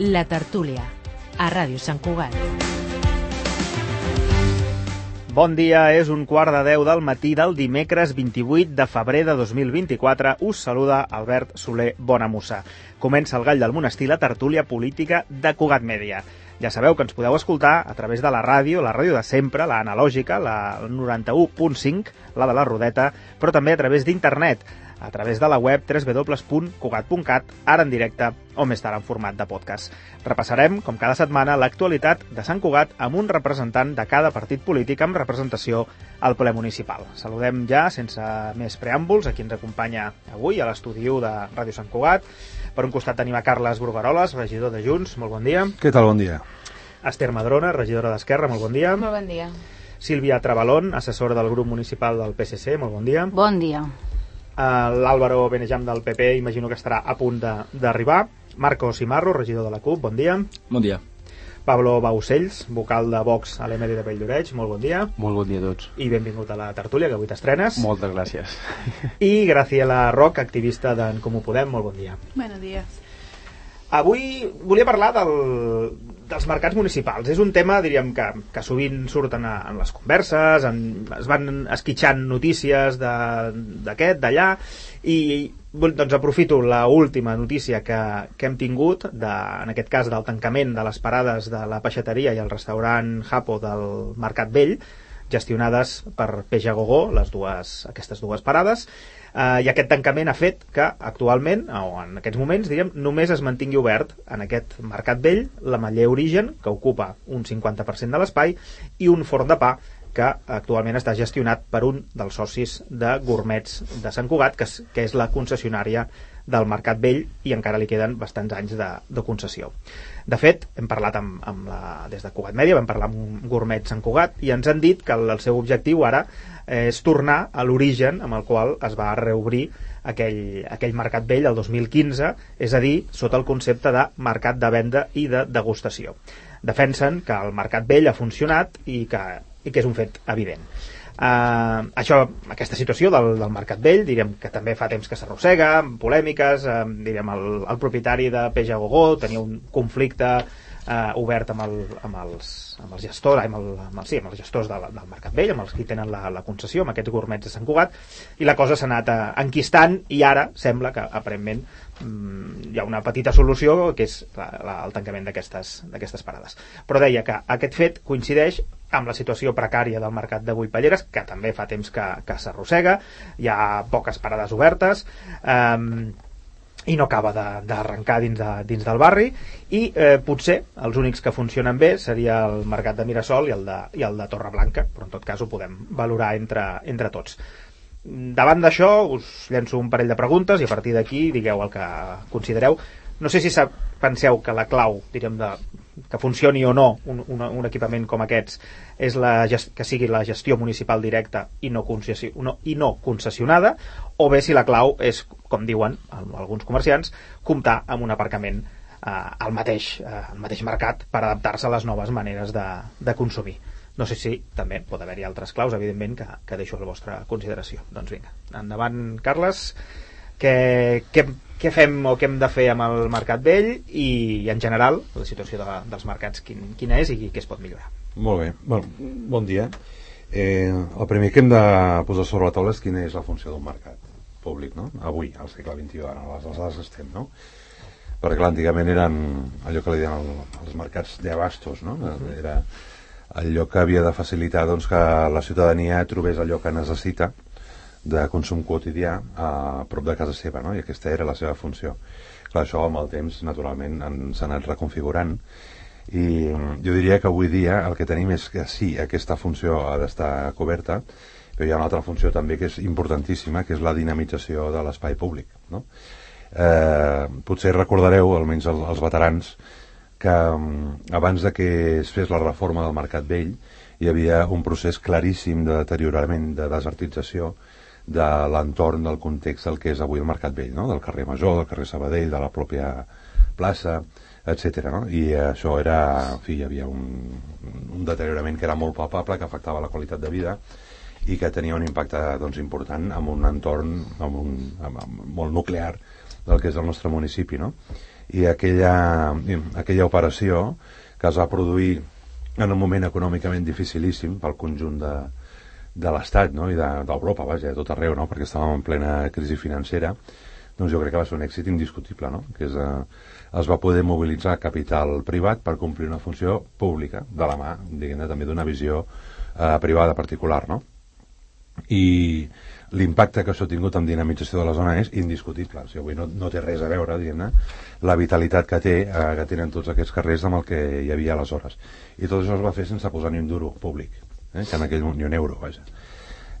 La Tertúlia, a Ràdio Sant Cugat. Bon dia, és un quart de deu del matí del dimecres 28 de febrer de 2024. Us saluda Albert Soler Bonamussa. Comença el Gall del Monestir, la tertúlia política de Cugat Mèdia. Ja sabeu que ens podeu escoltar a través de la ràdio, la ràdio de sempre, la analògica, la 91.5, la de la Rodeta, però també a través d'internet a través de la web www.cugat.cat, ara en directe o més tard en format de podcast. Repassarem, com cada setmana, l'actualitat de Sant Cugat amb un representant de cada partit polític amb representació al ple municipal. Saludem ja, sense més preàmbuls, a qui ens acompanya avui a l'estudi de Ràdio Sant Cugat. Per un costat tenim a Carles Brugaroles, regidor de Junts. Molt bon dia. Què tal? Bon dia. Esther Madrona, regidora d'Esquerra. Molt bon dia. Molt bon dia. Sílvia Trabalón, assessora del grup municipal del PSC. Molt bon dia. Bon dia. Uh, L'Àlvaro Benejam del PP imagino que estarà a punt d'arribar. Marco Simarro, regidor de la CUP, bon dia. Bon dia. Pablo Baucells, vocal de Vox a l'EMEDI de Pelldoreix, molt bon dia. Molt bon dia a tots. I benvingut a la tertúlia, que avui t'estrenes. Moltes gràcies. I Graciela Roc, activista d'en Comú Podem, molt bon dia. Buenos días. Avui volia parlar del, dels mercats municipals. És un tema, diríem, que, que sovint surten a, en les converses, en, es van esquitxant notícies d'aquest, d'allà, i doncs aprofito la última notícia que, que hem tingut, de, en aquest cas del tancament de les parades de la peixateria i el restaurant Japo del Mercat Vell, gestionades per Peja Gogó, les dues, aquestes dues parades, eh, i aquest tancament ha fet que actualment, o en aquests moments, diríem, només es mantingui obert en aquest mercat vell la Maller Origen, que ocupa un 50% de l'espai, i un forn de pa que actualment està gestionat per un dels socis de Gourmets de Sant Cugat, que és, que és la concessionària del Mercat Vell i encara li queden bastants anys de, de concessió. De fet, hem parlat amb, amb la, des de Cugat Mèdia, vam parlar amb Gourmet Sant Cugat i ens han dit que el, el seu objectiu ara és tornar a l'origen amb el qual es va reobrir aquell, aquell mercat vell el 2015, és a dir, sota el concepte de mercat de venda i de degustació. Defensen que el mercat vell ha funcionat i que, i que és un fet evident. Uh, això, aquesta situació del, del mercat vell, direm que també fa temps que s'arrossega, polèmiques, uh, direm el, el propietari de Peja Gogó tenia un conflicte uh, obert amb, el, amb, els, amb els gestors, amb, el, amb, el, sí, amb els gestors de, del Mercat Vell, amb els que tenen la, la concessió, amb aquests gourmets de Sant Cugat, i la cosa s'ha anat uh, enquistant i ara sembla que aparentment mm, hi ha una petita solució que és la, la, el tancament d'aquestes parades. Però deia que aquest fet coincideix amb la situació precària del mercat de Vullpalleres, que també fa temps que, que s'arrossega, hi ha poques parades obertes, eh, i no acaba d'arrencar dins, de, dins del barri. I eh, potser els únics que funcionen bé seria el mercat de Mirasol i el de, i el de Torreblanca però en tot cas ho podem valorar entre, entre tots. Davant d'això us llenço un parell de preguntes i a partir d'aquí digueu el que considereu no sé si penseu que la clau diríem de, que funcioni o no un, un, un equipament com aquests és la, que sigui la gestió municipal directa i no, no, i no concessionada o bé si la clau és, com diuen alguns comerciants, comptar amb un aparcament eh, al, mateix, eh, al mateix mercat per adaptar-se a les noves maneres de, de consumir. No sé si també pot haver-hi altres claus, evidentment, que, que deixo a la vostra consideració. Doncs vinga, endavant, Carles. Què, què, què fem o què hem de fer amb el mercat vell i, en general la situació de, dels mercats quin, quina és i què es pot millorar Molt bé, bueno, bon dia eh, el primer que hem de posar sobre la taula és quina és la funció d'un mercat públic, no? avui, al segle XXI a les alçades que estem, no? perquè antigament eren allò que li diuen el, els mercats d'abastos no? era allò que havia de facilitar doncs, que la ciutadania trobés allò que necessita de consum quotidià a prop de casa seva, no? i aquesta era la seva funció. Clar, això amb el temps, naturalment, s'ha anat reconfigurant i jo diria que avui dia el que tenim és que sí, aquesta funció ha d'estar coberta, però hi ha una altra funció també que és importantíssima, que és la dinamització de l'espai públic. No? Eh, potser recordareu, almenys els, els veterans, que mm, abans de que es fes la reforma del Mercat Vell hi havia un procés claríssim de deteriorament, de desertització, de l'entorn del context del que és avui el Mercat Vell, no? del carrer Major, del carrer Sabadell, de la pròpia plaça, etc. No? I això era, en fi, hi havia un, un deteriorament que era molt palpable, que afectava la qualitat de vida i que tenia un impacte doncs, important en un entorn amb un, amb, amb, molt nuclear del que és el nostre municipi. No? i aquella, aquella operació que es va produir en un moment econòmicament dificilíssim pel conjunt de, de l'Estat no? i d'Europa, de, vaja, de tot arreu, no? perquè estàvem en plena crisi financera, doncs jo crec que va ser un èxit indiscutible, no? que és, eh, es va poder mobilitzar capital privat per complir una funció pública de la mà, diguem també d'una visió eh, privada particular, no? I l'impacte que això ha tingut en dinamització de la zona és indiscutible. O sigui, avui no, no té res a veure, diguem-ne, la vitalitat que té, eh, que tenen tots aquests carrers amb el que hi havia aleshores. I tot això es va fer sense posar ni un duro públic, eh, que en aquell ni un euro, vaja.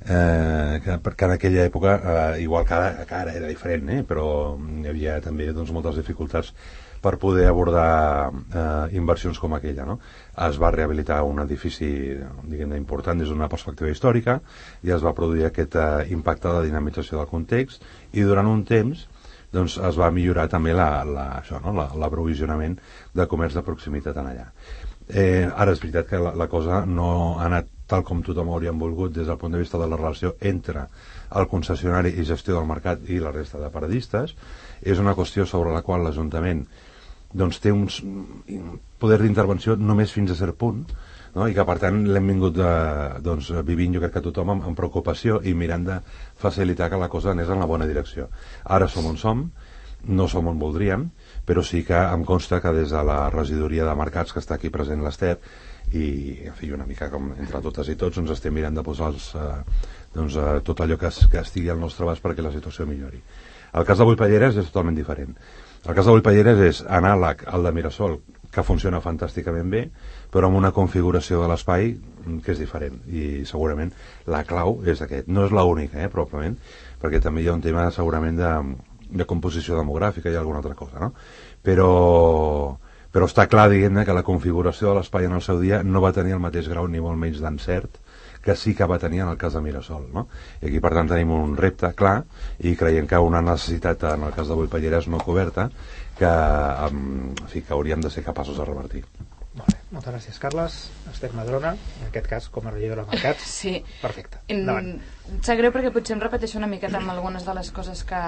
Eh, que, perquè en aquella època, eh, igual que ara, que ara era diferent, eh, però hi havia també doncs, moltes dificultats per poder abordar eh, inversions com aquella. No? Es va rehabilitar un edifici diguem important des d'una perspectiva històrica i es va produir aquest eh, impacte de dinamització del context i durant un temps doncs, es va millorar també l'aprovisionament la, la, de comerç de proximitat en allà. Eh, ara és veritat que la, la cosa no ha anat tal com tothom hauríem volgut des del punt de vista de la relació entre el concessionari i gestió del mercat i la resta de paradistes. És una qüestió sobre la qual l'Ajuntament doncs té uns poder d'intervenció només fins a cert punt no? i que per tant l'hem vingut de, doncs, vivint jo crec que tothom amb, amb preocupació i mirant de facilitar que la cosa anés en la bona direcció ara som on som no som on voldríem però sí que em consta que des de la regidoria de mercats que està aquí present l'Ester i en fi, una mica com entre totes i tots ens estem mirant de posar els, eh, doncs, eh, tot allò que, es, que estigui al nostre abast perquè la situació millori el cas de Vullpalleres és totalment diferent el cas de Vullpalleres és anàleg al de Mirasol, que funciona fantàsticament bé, però amb una configuració de l'espai que és diferent. I segurament la clau és aquest. No és l'única, eh, probablement, perquè també hi ha un tema segurament de, de composició demogràfica i alguna altra cosa, no? Però, però està clar, diguem que la configuració de l'espai en el seu dia no va tenir el mateix grau ni molt menys d'encert que sí que va tenir en el cas de Mirasol. No? I aquí, per tant, tenim un repte clar i creiem que una necessitat en el cas de Vullpalleres no coberta que, en fi, que hauríem de ser capaços de revertir. Bé, moltes gràcies, Carles. Esther Madrona, en aquest cas com a regidora de mercats. Sí. Perfecte. Endavant. Sap greu perquè potser em repeteixo una miqueta amb algunes de les coses que,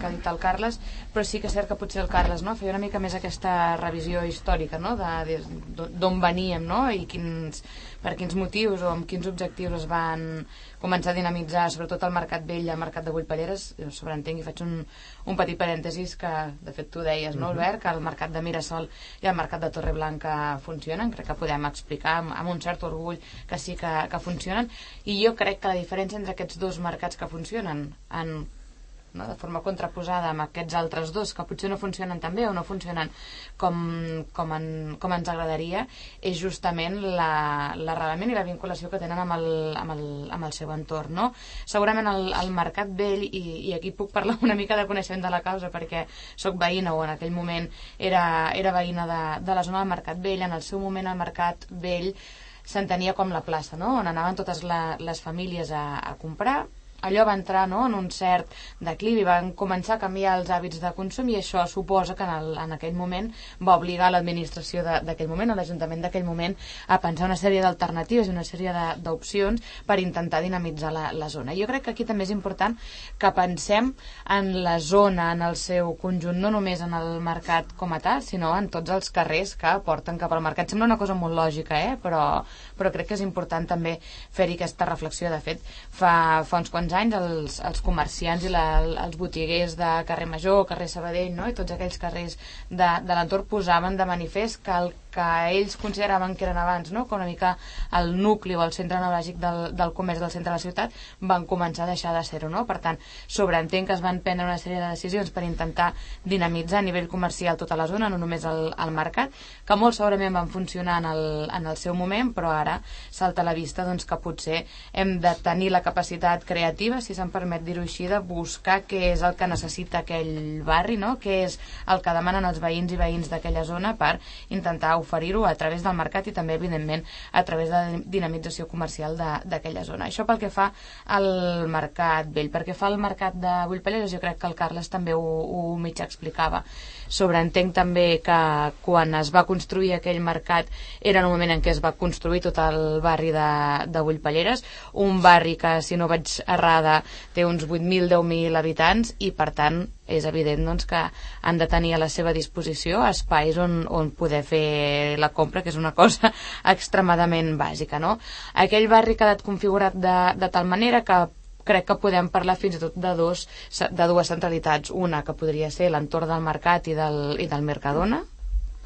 que ha dit el Carles, però sí que és cert que potser el Carles no, feia una mica més aquesta revisió històrica no, d'on veníem no, i quins, per quins motius o amb quins objectius es van començar a dinamitzar sobretot el Mercat Vell i el Mercat de Vullpalleres sobreentenc i faig un, un petit parèntesis que de fet tu deies, no, Albert que el Mercat de Mirasol i el Mercat de Torreblanca funcionen, crec que podem explicar amb, amb un cert orgull que sí que, que funcionen. I jo crec que la diferència entre aquests dos mercats que funcionen en no? de forma contraposada amb aquests altres dos que potser no funcionen tan bé o no funcionen com, com, en, com ens agradaria és justament l'arrelament i la vinculació que tenen amb el, amb el, amb el seu entorn no? segurament el, el mercat vell i, i aquí puc parlar una mica de coneixement de la causa perquè sóc veïna o en aquell moment era, era veïna de, de la zona del mercat vell en el seu moment el mercat vell s'entenia com la plaça, no? on anaven totes la, les famílies a, a comprar allò va entrar no, en un cert declivi, van començar a canviar els hàbits de consum i això suposa que en, el, en aquell moment va obligar l'administració d'aquell moment, l'Ajuntament d'aquell moment, a pensar una sèrie d'alternatives i una sèrie d'opcions per intentar dinamitzar la, la zona. Jo crec que aquí també és important que pensem en la zona, en el seu conjunt, no només en el mercat com a tal, sinó en tots els carrers que porten cap al mercat. Sembla una cosa molt lògica, eh? però, però crec que és important també fer-hi aquesta reflexió. De fet, fa, fa uns quants anys els, els comerciants i la, els botiguers de carrer Major, carrer Sabadell no? i tots aquells carrers de, de l'entorn posaven de manifest que el que ells consideraven que eren abans no? com una mica el nucli o el centre neuràgic del, del comerç del centre de la ciutat van començar a deixar de ser-ho no? per tant, sobreentenc que es van prendre una sèrie de decisions per intentar dinamitzar a nivell comercial tota la zona, no només el, el mercat que molt segurament van funcionar en el, en el seu moment però ara salta a la vista doncs, que potser hem de tenir la capacitat creativa, si se'n permet dir-ho així, de buscar què és el que necessita aquell barri, no? què és el que demanen els veïns i veïns d'aquella zona per intentar oferir-ho a través del mercat i també, evidentment, a través de la dinamització comercial d'aquella zona. Això pel que fa al mercat vell. Perquè fa al mercat de Vullpelleres, jo crec que el Carles també ho, ho mig explicava. Sobreentenc també que quan es va construir aquell mercat era en un moment en què es va construir tot el barri de, de Vullpelleres, un barri que, si no vaig errada, té uns 8.000-10.000 habitants i, per tant, és evident doncs, que han de tenir a la seva disposició espais on, on poder fer la compra, que és una cosa extremadament bàsica. No? Aquell barri ha quedat configurat de, de tal manera que crec que podem parlar fins i tot de, dos, de dues centralitats. Una que podria ser l'entorn del mercat i del, i del Mercadona,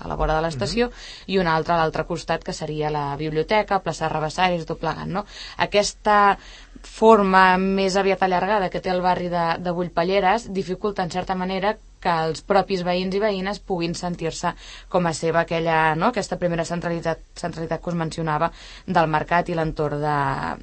a la vora de l'estació, mm -hmm. i una altra a l'altre costat, que seria la biblioteca, plaça Rebessaris, tot no? Aquesta forma més aviat allargada que té el barri de, de Bullpalleres dificulta en certa manera que els propis veïns i veïnes puguin sentir-se com a seva aquella, no? aquesta primera centralitat, centralitat que us mencionava del mercat i l'entorn de,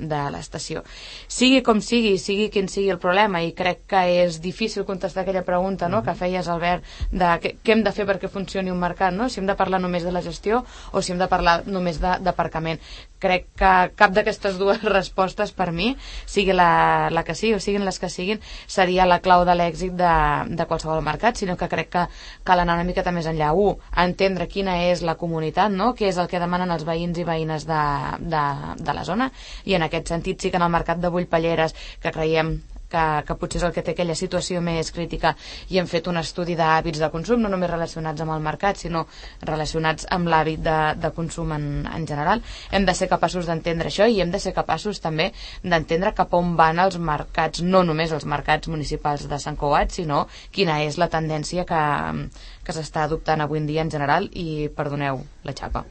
de l'estació. Sigui com sigui, sigui quin sigui el problema, i crec que és difícil contestar aquella pregunta no? que mhm. feies, Albert, de què, què hem de fer perquè funcioni un mercat, no? si hem de parlar només de la gestió o si hem de parlar només d'aparcament. Crec que cap d'aquestes dues respostes per mi, sigui la, la que sigui o siguin les que siguin, seria la clau de l'èxit de, de qualsevol mercat sinó que crec que cal anar una miqueta més enllà. Un, entendre quina és la comunitat, no? què és el que demanen els veïns i veïnes de, de, de la zona, i en aquest sentit sí que en el mercat de Bullpalleres, que creiem que, que potser és el que té aquella situació més crítica i hem fet un estudi d'hàbits de consum, no només relacionats amb el mercat, sinó relacionats amb l'hàbit de, de consum en, en general. Hem de ser capaços d'entendre això i hem de ser capaços també d'entendre cap on van els mercats, no només els mercats municipals de Sant Cugat, sinó quina és la tendència que, que s'està adoptant avui en dia en general i perdoneu la xapa.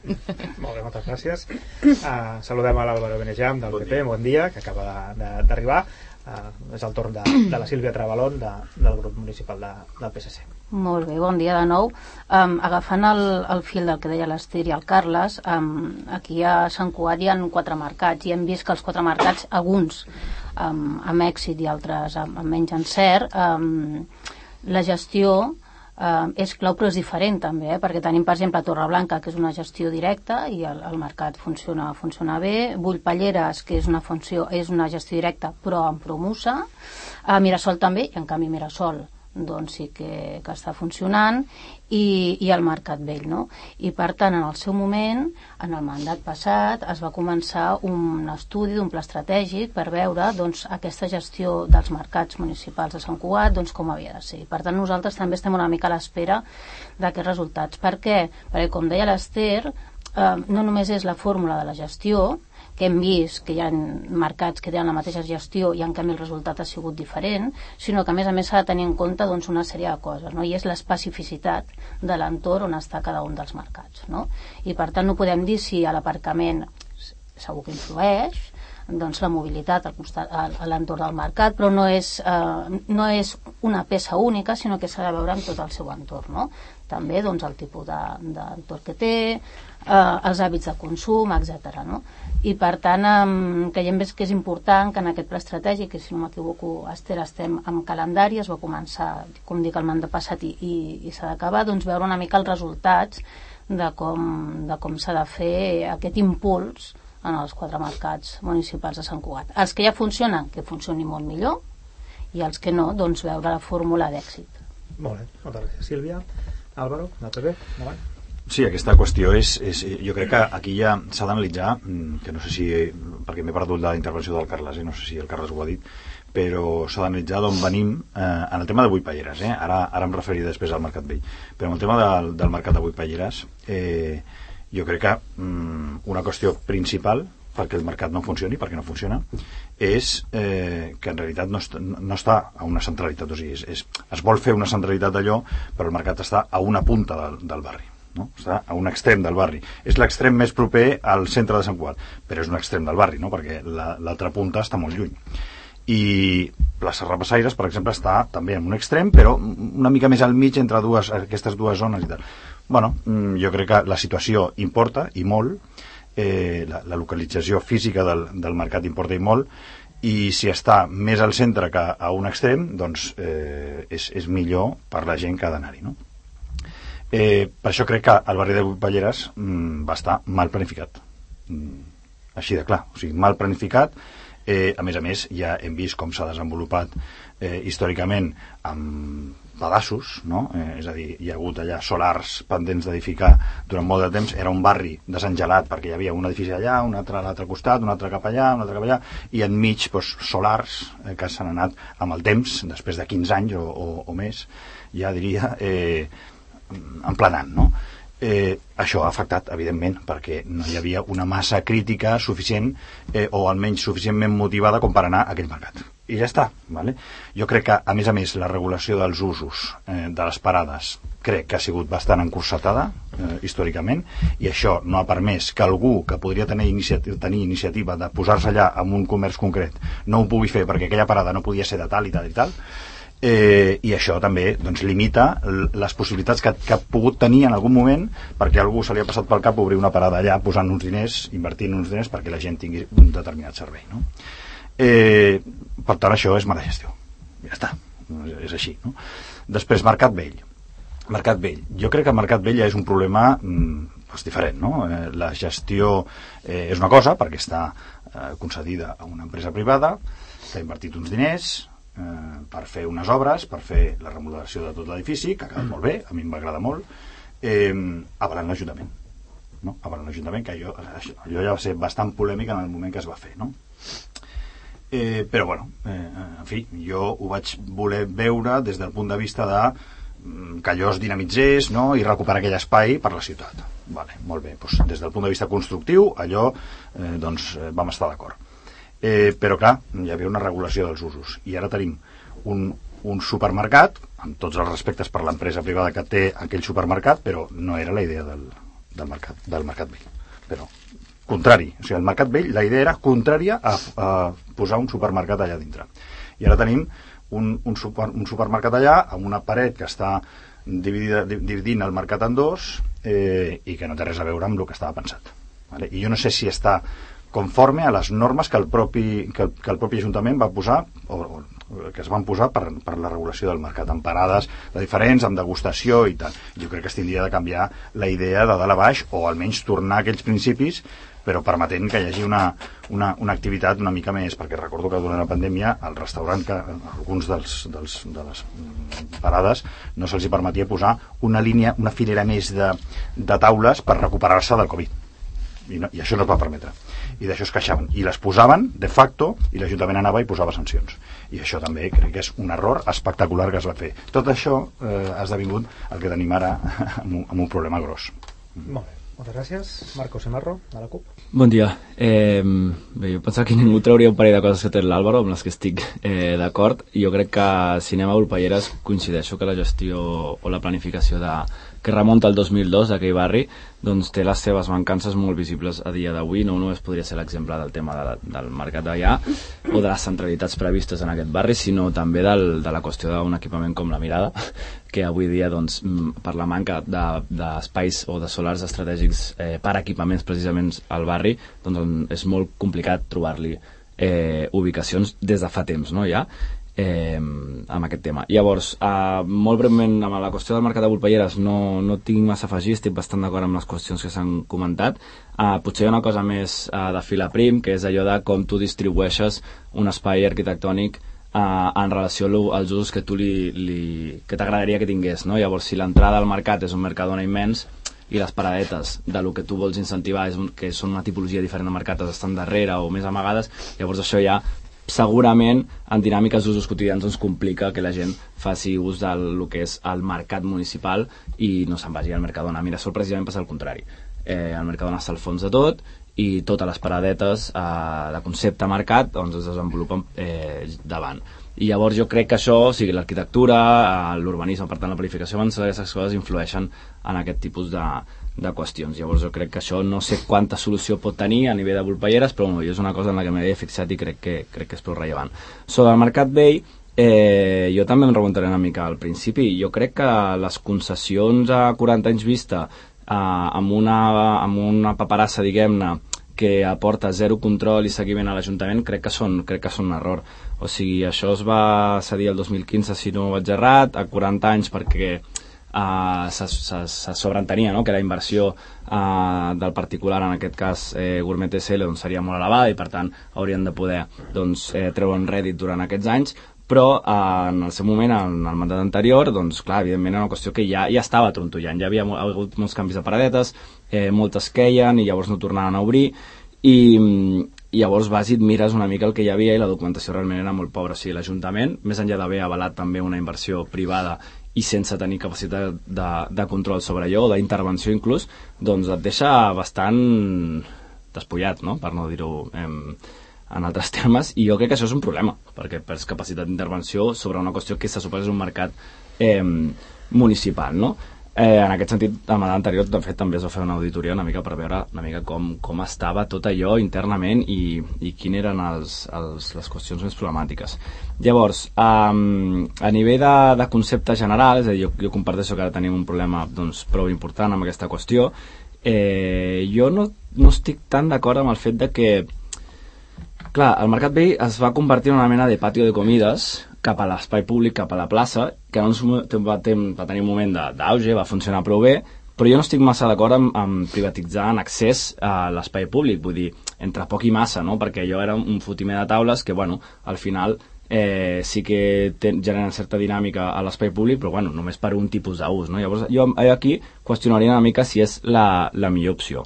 Molt bé, moltes gràcies. Uh, saludem a l'Àlvaro Benejam del bon PP, dia. bon dia, que acaba d'arribar eh, és el torn de, de la Sílvia Travalón de, del grup municipal de, del PSC. Molt bé, bon dia de nou. Um, agafant el, el fil del que deia l'Ester i el Carles, um, aquí a Sant Cugat hi ha quatre mercats i hem vist que els quatre mercats, alguns um, amb èxit i altres amb, amb menys encert, um, la gestió eh, és clau però és diferent també, eh? perquè tenim per exemple Torreblanca que és una gestió directa i el, el mercat funciona, funciona bé. Bullpalleres que és una funció és una gestió directa però amb promusa a Mirasol també i en canvi Mirasol doncs sí que, que està funcionant i, i el mercat vell. No? I per tant, en el seu moment, en el mandat passat, es va començar un estudi d'un pla estratègic per veure doncs, aquesta gestió dels mercats municipals de Sant Cugat doncs, com havia de ser. Per tant, nosaltres també estem una mica a l'espera d'aquests resultats. Per què? Perquè, com deia l'Ester, eh, no només és la fórmula de la gestió, que hem vist que hi ha mercats que tenen la mateixa gestió i en canvi el resultat ha sigut diferent, sinó que a més a més s'ha de tenir en compte doncs, una sèrie de coses, no? i és l'especificitat de l'entorn on està cada un dels mercats. No? I per tant no podem dir si a l'aparcament segur que influeix, doncs la mobilitat al costat, a, l'entorn del mercat, però no és, eh, no és una peça única, sinó que s'ha de veure en tot el seu entorn. No? També doncs, el tipus d'entorn que té, eh, els hàbits de consum, etc. No? i per tant um, creiem que és important que en aquest pla estratègic, que si no m'equivoco Esther, estem amb calendari, es va començar com dic el mandat passat i, i, i s'ha d'acabar, doncs veure una mica els resultats de com, de com s'ha de fer aquest impuls en els quatre mercats municipals de Sant Cugat. Els que ja funcionen, que funcionin molt millor, i els que no, doncs veure la fórmula d'èxit. Molt bé, moltes gràcies. Sílvia, Álvaro, del PP, endavant. Sí, aquesta qüestió és, és jo crec que aquí ja s'ha d'analitzar, mm, que no sé si, perquè m'he perdut la intervenció del Carles, eh? no sé si el Carles ho ha dit, però s'ha d'analitzar d'on venim eh, en el tema de Vuitpalleres, eh? ara, ara em referiré després al Mercat Vell, però en el tema del, del Mercat de Vuitpalleres eh, jo crec que mm, una qüestió principal perquè el mercat no funcioni, perquè no funciona, és eh, que en realitat no, est no està a una centralitat, o sigui, és, és, es vol fer una centralitat d'allò, però el mercat està a una punta del, del barri no? està a un extrem del barri. És l'extrem més proper al centre de Sant Cugat, però és un extrem del barri, no? perquè l'altra la, punta està molt lluny. I plaça Rapassaires, per exemple, està també en un extrem, però una mica més al mig entre dues, aquestes dues zones i tal. bueno, mm, jo crec que la situació importa, i molt, eh, la, la localització física del, del mercat importa i molt, i si està més al centre que a un extrem, doncs eh, és, és millor per la gent que ha d'anar-hi, no? Eh, per això crec que el barri de Balleres mm, va estar mal planificat. Mm, així de clar, o sigui, mal planificat. Eh, a més a més, ja hem vist com s'ha desenvolupat eh, històricament amb pedaços, no? Eh, és a dir, hi ha hagut allà solars pendents d'edificar durant molt de temps, era un barri desengelat perquè hi havia un edifici allà, un altre a l'altre costat, un altre cap allà, un altre cap allà, i enmig doncs, solars eh, que s'han anat amb el temps, després de 15 anys o, o, o més, ja diria, eh, emplenant, no? eh, això ha afectat, evidentment, perquè no hi havia una massa crítica suficient eh, o almenys suficientment motivada com per anar a aquell mercat. I ja està. Vale? Jo crec que, a més a més, la regulació dels usos eh, de les parades crec que ha sigut bastant encursetada eh, històricament i això no ha permès que algú que podria tenir, iniciativa, tenir iniciativa de posar-se allà en un comerç concret no ho pugui fer perquè aquella parada no podia ser de tal i tal i tal eh, i això també doncs, limita les possibilitats que, que ha pogut tenir en algun moment perquè algú se li ha passat pel cap obrir una parada allà posant uns diners, invertint uns diners perquè la gent tingui un determinat servei no? eh, per tant això és mala gestió ja està, és, així no? després Mercat Vell Mercat Vell, jo crec que Mercat Vell ja és un problema mm, és diferent no? eh, la gestió eh, és una cosa perquè està eh, concedida a una empresa privada que ha invertit uns diners eh, per fer unes obres, per fer la remodelació de tot l'edifici, que ha quedat molt bé, a mi em va agradar molt, eh, avalant l'Ajuntament. No? Avalant l'Ajuntament, que allò, allò ja va ser bastant polèmic en el moment que es va fer. No? Eh, però, bueno, eh, en fi, jo ho vaig voler veure des del punt de vista de mm, que allò es dinamitzés no? i recuperar aquell espai per la ciutat. Vale, molt bé, doncs, des del punt de vista constructiu, allò eh, doncs, eh, vam estar d'acord eh, però clar, hi havia una regulació dels usos. I ara tenim un, un supermercat amb tots els respectes per l'empresa privada que té aquell supermercat però no era la idea del, del, mercat, del mercat vell. Però contrari, o sigui, el mercat vell la idea era contrària a, a posar un supermercat allà dintre. I ara tenim un, un, super, un supermercat allà amb una paret que està dividida, dividint el mercat en dos eh, i que no té res a veure amb el que estava pensat vale? i jo no sé si està conforme a les normes que el propi, que que el propi Ajuntament va posar o, o que es van posar per, per la regulació del mercat, amb parades de diferents, amb degustació i tal. Jo crec que es tindria de canviar la idea de dalt a baix o almenys tornar a aquells principis però permetent que hi hagi una, una, una activitat una mica més, perquè recordo que durant la pandèmia el restaurant, que alguns dels, dels, de les parades no se'ls permetia posar una línia, una filera més de, de taules per recuperar-se del Covid. I, no, I això no es va permetre i d'això es queixaven i les posaven de facto i l'Ajuntament anava i posava sancions i això també crec que és un error espectacular que es va fer tot això eh, ha esdevingut el que tenim ara amb un, amb un problema gros molt bé moltes gràcies. Marco Semarro, de la CUP. Bon dia. Eh, bé, jo pensava que ningú trauria un parell de coses que té l'Àlvaro, amb les que estic eh, d'acord. Jo crec que Cinema Volpelleres coincideixo que la gestió o la planificació de, que remunta al 2002 d'aquell barri, doncs té les seves mancances molt visibles a dia d'avui. No només podria ser l'exemple del tema de, del mercat d'allà o de les centralitats previstes en aquest barri, sinó també del, de la qüestió d'un equipament com la Mirada, que avui dia, doncs, per la manca d'espais de, o de solars estratègics eh, per equipaments precisament al barri, doncs és molt complicat trobar-li eh, ubicacions des de fa temps, no, ja? Eh, amb aquest tema. Llavors, eh, molt breument amb la qüestió del mercat de Volpelleres no, no tinc massa a afegir, estic bastant d'acord amb les qüestions que s'han comentat. Eh, potser hi ha una cosa més eh, de fila prim, que és allò de com tu distribueixes un espai arquitectònic eh, en relació als usos que tu li, li, que t'agradaria que tingués. No? Llavors, si l'entrada al mercat és un mercadona immens, i les paradetes de lo que tu vols incentivar és un, que són una tipologia diferent de mercat estan darrere o més amagades, llavors això ja segurament en dinàmiques d'usos quotidians ens complica que la gent faci ús del lo que és el mercat municipal i no se'n vagi al Mercadona. Mira, sol precisament passa el contrari. Eh, el Mercadona està al fons de tot i totes les paradetes eh, de concepte mercat doncs es desenvolupen eh, davant. I llavors jo crec que això, o sigui, l'arquitectura, eh, l'urbanisme, per tant la planificació avançada, aquestes coses influeixen en aquest tipus de, de qüestions. Llavors jo crec que això no sé quanta solució pot tenir a nivell de volpelleres, però bueno, és una cosa en la que m'he fixat i crec que, crec que és prou rellevant. Sobre el mercat vell, eh, jo també em remuntaré una mica al principi. Jo crec que les concessions a 40 anys vista eh, amb, una, amb una paperassa, diguem-ne, que aporta zero control i seguiment a l'Ajuntament crec que són crec que són un error o sigui, això es va cedir el 2015 si no vaig errat, a 40 anys perquè uh, se, se, se sobreentenia no? que la inversió uh, del particular, en aquest cas eh, Gourmet SL, doncs, seria molt elevada i per tant haurien de poder doncs, eh, treure un rèdit durant aquests anys però eh, en el seu moment, en el mandat anterior, doncs clar, evidentment era una qüestió que ja, ja estava trontollant, ja havia hagut molts canvis de paradetes, eh, moltes queien i llavors no tornaven a obrir, i, i llavors vas i et mires una mica el que hi havia i la documentació realment era molt pobra. O sigui, l'Ajuntament, més enllà d'haver avalat també una inversió privada i sense tenir capacitat de, de control sobre allò, o d'intervenció inclús, doncs et deixa bastant despullat, no? per no dir-ho em, en altres termes, i jo crec que això és un problema, perquè perds capacitat d'intervenció sobre una qüestió que se suposa és un mercat eh, municipal, no? Eh, en aquest sentit, el mandat anterior, de fet, també es va fer una auditoria una mica per veure una mica com, com estava tot allò internament i, i quines eren els, els, les qüestions més problemàtiques. Llavors, um, a nivell de, de concepte general, és a dir, jo, jo comparteixo que ara tenim un problema doncs, prou important amb aquesta qüestió, eh, jo no, no estic tan d'acord amb el fet de que Clar, el Mercat Vell es va convertir en una mena de patio de comides cap a l'espai públic, cap a la plaça, que en un, va, va tenir un moment d'auge, va funcionar prou bé, però jo no estic massa d'acord amb, amb privatitzar en accés a l'espai públic, vull dir, entre poc i massa, no? perquè allò era un fotimer de taules que, bueno, al final eh, sí que ten, generen certa dinàmica a l'espai públic, però bueno, només per un tipus d'ús. No? Llavors, jo jo aquí qüestionaria una mica si és la, la millor opció.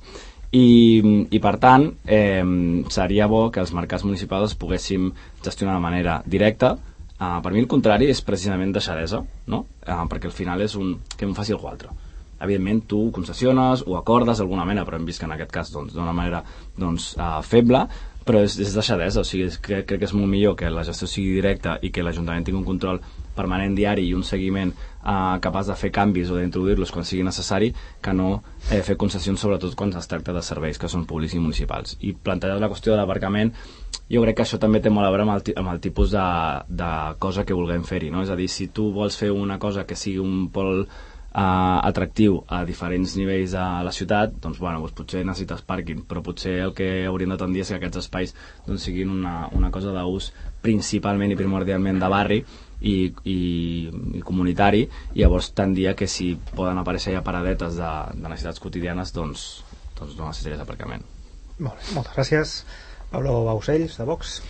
I, i per tant, eh, seria bo que els mercats municipals es poguéssim gestionar de manera directa. Uh, per mi el contrari és precisament deixadesa, no? Uh, perquè al final és un que em faci algú altre evidentment tu concessiones o acordes d'alguna manera, però hem vist que en aquest cas doncs, d'una manera doncs, uh, feble però és, és deixadesa, o sigui, és, crec, crec que és molt millor que la gestió sigui directa i que l'Ajuntament tingui un control permanent diari i un seguiment eh, capaç de fer canvis o d'introduir-los quan sigui necessari que no eh, fer concessions sobretot quan es tracta de serveis que són públics i municipals i plantejar la qüestió de l'aparcament jo crec que això també té molt a veure amb el, amb el tipus de, de cosa que vulguem fer-hi no? és a dir, si tu vols fer una cosa que sigui un pol uh, atractiu a diferents nivells a la ciutat, doncs, bueno, doncs potser necessites pàrquing, però potser el que hauríem de tendir és que aquests espais doncs, siguin una, una cosa d'ús principalment i primordialment de barri i, i, i comunitari i llavors tendia que si poden aparèixer ja paradetes de, de necessitats quotidianes doncs, doncs no necessitaries aparcament Molt bé, moltes gràcies. Pablo Bausells, de Vox.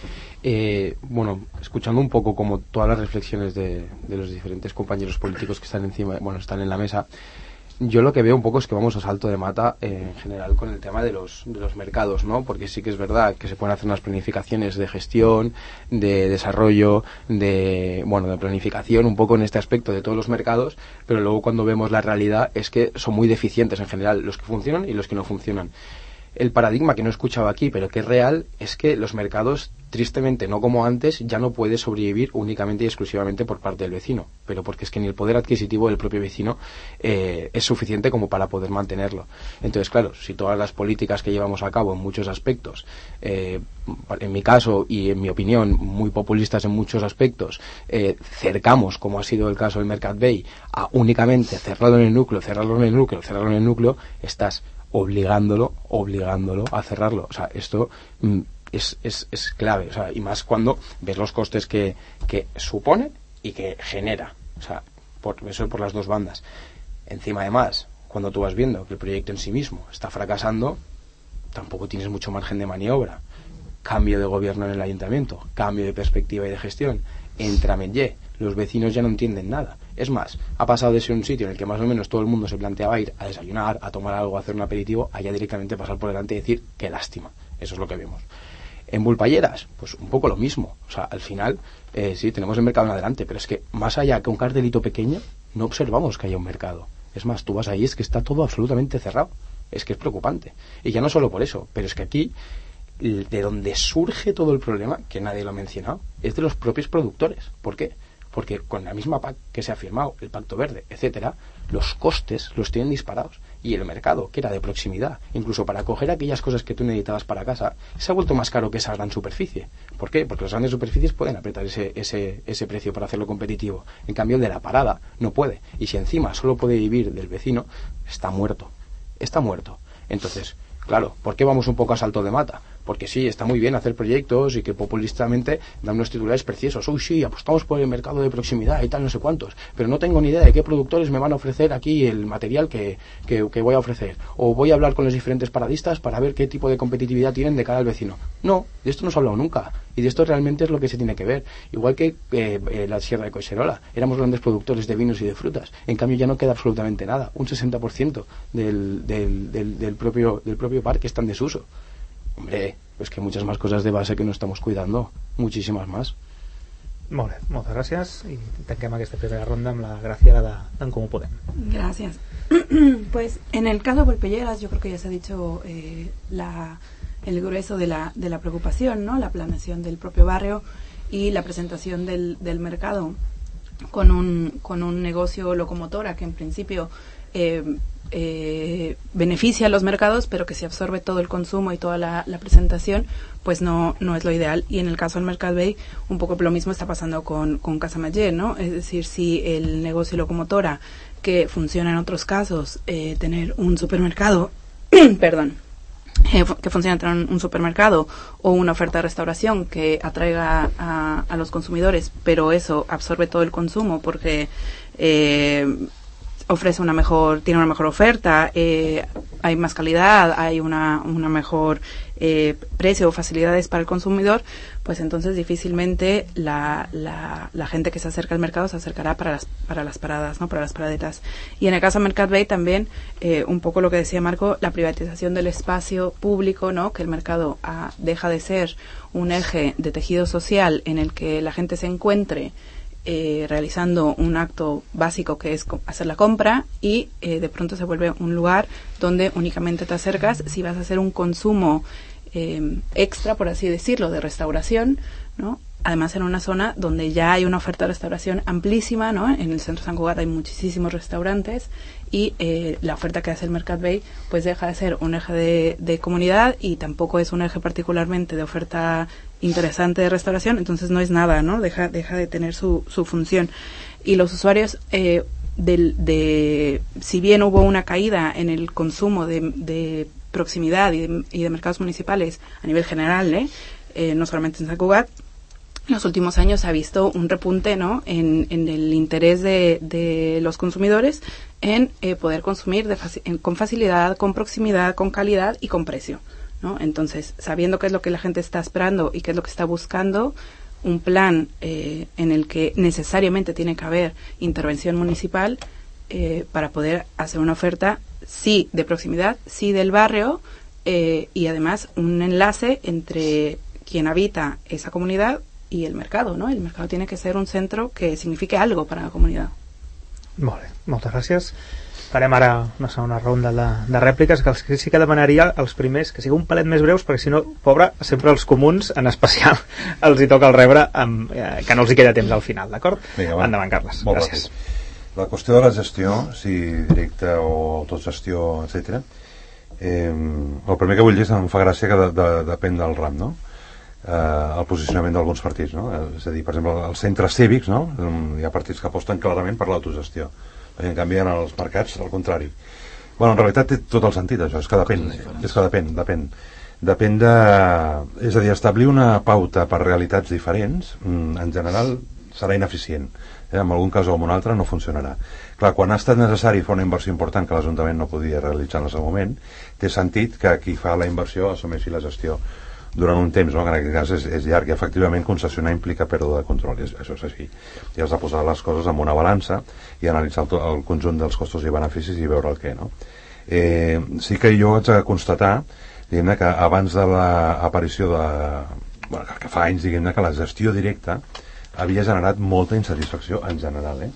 Eh, bueno, escuchando un poco como todas las reflexiones de, los diferentes compañeros políticos que están encima, bueno, están en la mesa, yo lo que veo un poco es que vamos a salto de mata eh, en general con el tema de los, de los mercados, ¿no? Porque sí que es verdad que se pueden hacer unas planificaciones de gestión, de desarrollo, de, bueno, de planificación un poco en este aspecto de todos los mercados, pero luego cuando vemos la realidad es que son muy deficientes en general los que funcionan y los que no funcionan el paradigma que no he escuchado aquí, pero que es real, es que los mercados, tristemente, no como antes, ya no puede sobrevivir únicamente y exclusivamente por parte del vecino, pero porque es que ni el poder adquisitivo del propio vecino eh, es suficiente como para poder mantenerlo. Entonces, claro, si todas las políticas que llevamos a cabo en muchos aspectos, eh, en mi caso y en mi opinión, muy populistas en muchos aspectos, eh, cercamos, como ha sido el caso del Mercat Bay, a únicamente cerrarlo en el núcleo, cerrarlo en el núcleo, cerrarlo en el núcleo, estás obligándolo, obligándolo a cerrarlo. O sea, esto mm, es, es, es clave. O sea, y más cuando ves los costes que, que supone y que genera. O sea, por, eso por las dos bandas. Encima, además, cuando tú vas viendo que el proyecto en sí mismo está fracasando, tampoco tienes mucho margen de maniobra. Cambio de gobierno en el ayuntamiento, cambio de perspectiva y de gestión. Entra Menye, los vecinos ya no entienden nada. Es más, ha pasado de ser un sitio en el que más o menos todo el mundo se planteaba ir a desayunar, a tomar algo, a hacer un aperitivo, allá directamente pasar por delante y decir qué lástima. Eso es lo que vemos. En Bulpayeras, pues un poco lo mismo. O sea, al final, eh, sí, tenemos el mercado en adelante, pero es que más allá que un cartelito pequeño, no observamos que haya un mercado. Es más, tú vas ahí, es que está todo absolutamente cerrado. Es que es preocupante. Y ya no solo por eso, pero es que aquí, de donde surge todo el problema, que nadie lo ha mencionado, es de los propios productores. ¿Por qué? Porque con la misma PAC que se ha firmado, el Pacto Verde, etcétera, los costes los tienen disparados. Y el mercado, que era de proximidad, incluso para coger aquellas cosas que tú necesitabas para casa, se ha vuelto más caro que esa gran superficie. ¿Por qué? Porque las grandes superficies pueden apretar ese, ese, ese precio para hacerlo competitivo. En cambio, el de la parada no puede. Y si encima solo puede vivir del vecino, está muerto. Está muerto. Entonces, claro, ¿por qué vamos un poco a salto de mata? Porque sí, está muy bien hacer proyectos y que populistamente dan unos titulares preciosos, uy sí, apostamos por el mercado de proximidad y tal, no sé cuántos, pero no tengo ni idea de qué productores me van a ofrecer aquí el material que, que, voy a ofrecer, o voy a hablar con los diferentes paradistas para ver qué tipo de competitividad tienen de cara al vecino. No, de esto no se ha hablado nunca, y de esto realmente es lo que se tiene que ver, igual que eh, eh, la Sierra de Coiserola, éramos grandes productores de vinos y de frutas, en cambio ya no queda absolutamente nada, un 60% del, del, del, del, propio, del propio parque está en desuso. Hombre, pues que hay muchas más cosas de base que no estamos cuidando, muchísimas más. Molt bé, moltes gràcies i tanquem aquesta primera ronda amb la Graciela de, d'en Comú Podem. Gracias. pues en el caso de Volpelleras yo creo que ya se ha dicho eh, la, el grueso de la, de la preocupación, ¿no? la planeación del propio barrio y la presentación del, del mercado con un, con un negocio locomotora que en principio eh, eh, beneficia a los mercados, pero que si absorbe todo el consumo y toda la, presentación, pues no, no es lo ideal. Y en el caso del Mercado Bay, un poco lo mismo está pasando con, con Casa Mayer, ¿no? Es decir, si el negocio locomotora, que funciona en otros casos, eh, tener un supermercado, perdón, que funciona un, un, supermercado o una oferta de restauración que atraiga a, a, los consumidores, pero eso absorbe todo el consumo porque eh, ofrece una mejor, tiene una mejor oferta, eh, hay más calidad, hay una, una mejor eh, precio o facilidades para el consumidor, pues entonces difícilmente la, la, gente que se acerca al mercado se acercará para las, para las paradas, ¿no? para las paradetas. Y en el caso de Mercat Bay también, eh, un poco lo que decía Marco, la privatización del espacio público, ¿no? que el mercado deja de ser un eje de tejido social en el que la gente se encuentre eh, realizando un acto básico que es hacer la compra y eh, de pronto se vuelve un lugar donde únicamente te acercas si vas a hacer un consumo eh, extra, por así decirlo, de restauración, ¿no? Además en una zona donde ya hay una oferta de restauración amplísima, ¿no? En el centro San Cugat hay muchísimos restaurantes y eh, la oferta que hace el Mercat Bay pues deja de ser un eje de, de, comunidad y tampoco es un eje particularmente de oferta interesante de restauración, entonces no es nada, ¿no? Deja, deja de tener su, su función. Y los usuarios, eh, de, de, si bien hubo una caída en el consumo de, de proximidad y de, y de, mercados municipales a nivel general, ¿eh? eh no solamente en San Cugat, en los últimos años ha visto un repunte ¿no? en, en el interés de, de, los consumidores en eh, poder consumir de faci en, con facilidad, con proximidad, con calidad y con precio. ¿No? Entonces, sabiendo qué es lo que la gente está esperando y qué es lo que está buscando, un plan eh, en el que necesariamente tiene que haber intervención municipal eh, para poder hacer una oferta, sí de proximidad, sí del barrio eh, y además un enlace entre quien habita esa comunidad y el mercado, ¿no? El mercado tiene que ser un centro que signifique algo para la comunidad. Bé, moltes gràcies. Farem ara una segona ronda de, de rèpliques que els, sí que demanaria als primers que siguin un palet més breus perquè si no, pobre, sempre els comuns en especial els hi toca el rebre amb, eh, que no els hi queda temps al final, d'acord? Endavant, Carles. Molt gràcies. Ràpid. La qüestió de la gestió, si directa o autogestió, etc. Eh, el primer que vull dir és que em fa gràcia que de, de, depèn del ram, no? eh, el posicionament d'alguns partits no? és a dir, per exemple, els centres cívics no? hi ha partits que aposten clarament per l'autogestió en canvi en els mercats al contrari. Bueno, en realitat té tot el sentit això, és que depèn és que depèn, depèn. Depèn de... és a dir, establir una pauta per realitats diferents mm, en general serà ineficient eh? en algun cas o en un altre no funcionarà. Clar, quan ha estat necessari fer una inversió important que l'Ajuntament no podia realitzar en el seu moment té sentit que qui fa la inversió assumeixi la gestió durant un temps, no? que en aquest cas és, és llarg i efectivament concessionar implica pèrdua de control, és, això és així i has de posar les coses en una balança i analitzar el, el conjunt dels costos i beneficis i veure el què no? eh, sí que jo haig de constatar que abans de l'aparició de bueno, que, fa anys diguem que la gestió directa havia generat molta insatisfacció en general eh?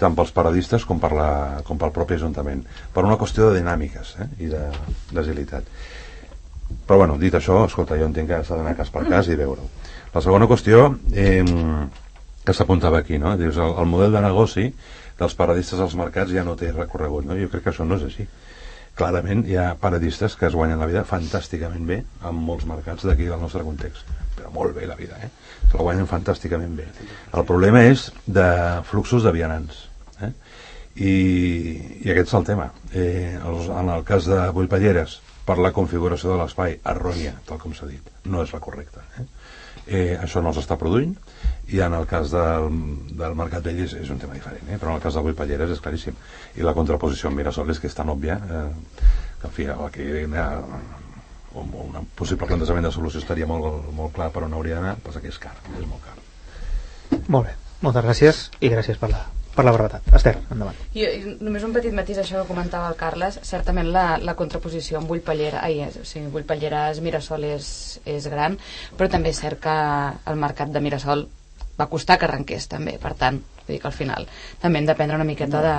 tant pels paradistes com per, la, com pel propi Ajuntament per una qüestió de dinàmiques eh? i d'agilitat però bueno, dit això, escolta, jo entenc que s'ha d'anar cas per cas i veure-ho. La segona qüestió eh, que s'apuntava aquí, no? Dius, el, el model de negoci dels paradistes als mercats ja no té recorregut, no? Jo crec que això no és així. Clarament hi ha paradistes que es guanyen la vida fantàsticament bé en molts mercats d'aquí del nostre context. Però molt bé la vida, eh? Se la guanyen fantàsticament bé. El problema és de fluxos de vianants. Eh? I, i aquest és el tema. Eh, els, en el cas de Bullpalleres, per la configuració de l'espai errònia, tal com s'ha dit, no és la correcta. Eh? Eh, això no els està produint i en el cas del, del Mercat Vell és, és un tema diferent, eh? però en el cas d'avui Palleres és claríssim. I la contraposició amb Mirasol és que és tan òbvia eh, que, en fi, aquí eh, un, un possible plantejament de solució estaria molt, molt clar per on hauria d'anar, però que és car, és molt car. Molt bé, moltes gràcies i gràcies per la, per la brevetat. Esther, endavant. I només un petit matís això que comentava el Carles, certament la, la contraposició amb Bullpallera, ai, o sigui, Bullpalleres, Mirasol és, és gran, però també és cert que el mercat de Mirasol va costar que arrenqués també, per tant, vull dir que al final també hem d'aprendre una miqueta de,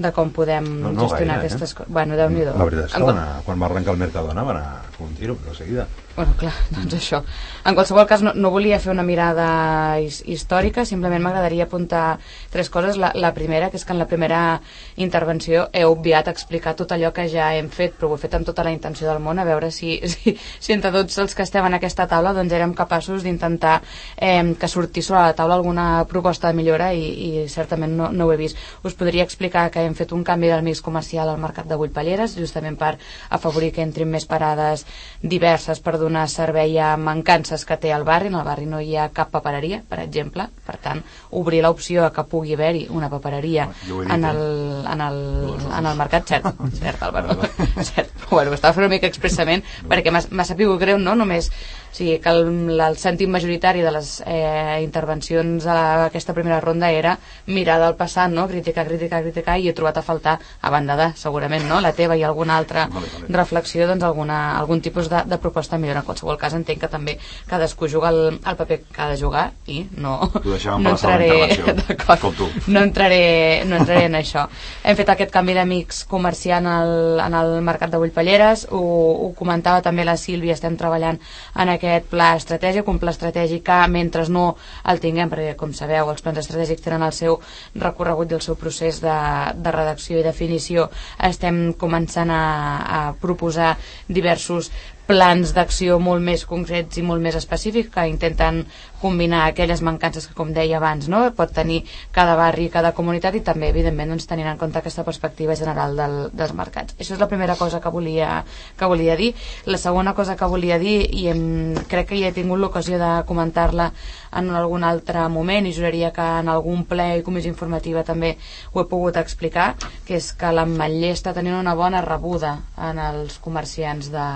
de com podem No, no gestionar gaire, eh? aquestes coses. Bueno, déu nhi La veritat és que anar, quan va arrencar el Mercadona va anar un tiro, però de seguida. Bueno, clar, doncs això. En qualsevol cas, no, no volia fer una mirada his, històrica, simplement m'agradaria apuntar tres coses. La, la primera, que és que en la primera intervenció he obviat explicar tot allò que ja hem fet, però ho he fet amb tota la intenció del món, a veure si, si, si entre tots els que estem en aquesta taula doncs érem capaços d'intentar eh, que sortís sobre la taula alguna proposta de millora i, i certament no, no ho he vist. Us podria explicar que hem fet un canvi del mix comercial al mercat de Bullpalleres, justament per afavorir que entrin més parades diverses per donar servei a mancances que té el barri. En el barri no hi ha cap papereria, per exemple. Per tant, obrir l'opció a que pugui haver-hi una papereria he dit, en el, eh? en el, en el mercat, cert, cert, Álvaro, cert. Bueno, estava fent una mica expressament perquè m'ha sabut greu, no? Només sigui, que el, el sentit majoritari de les eh, intervencions a aquesta primera ronda era mirar del passat, no? criticar, criticar, criticar i he trobat a faltar, a banda de, segurament, no? la teva i alguna altra Vale, vale. reflexió, doncs alguna, algun tipus de, de proposta millor. En qualsevol cas entenc que també cadascú juga el, el paper que ha de jugar i no, no entraré no entraré, no entraré en això. Hem fet aquest canvi de mix comercial en el, en el mercat de Bullpalleres, ho, ho comentava també la Sílvia, estem treballant en aquest pla estratègic, un pla estratègic que mentre no el tinguem, perquè com sabeu els plans estratègics tenen el seu recorregut i el seu procés de, de redacció i definició, estem començant a, a proposar diversos plans d'acció molt més concrets i molt més específics que intenten combinar aquelles mancances que, com deia abans, no? pot tenir cada barri, cada comunitat i també, evidentment, doncs, tenint en compte aquesta perspectiva general del, dels mercats. Això és la primera cosa que volia, que volia dir. La segona cosa que volia dir, i em, crec que ja he tingut l'ocasió de comentar-la en algun altre moment i juraria que en algun ple i comissió informativa també ho he pogut explicar, que és que l'Ametller està tenint una bona rebuda en els comerciants de,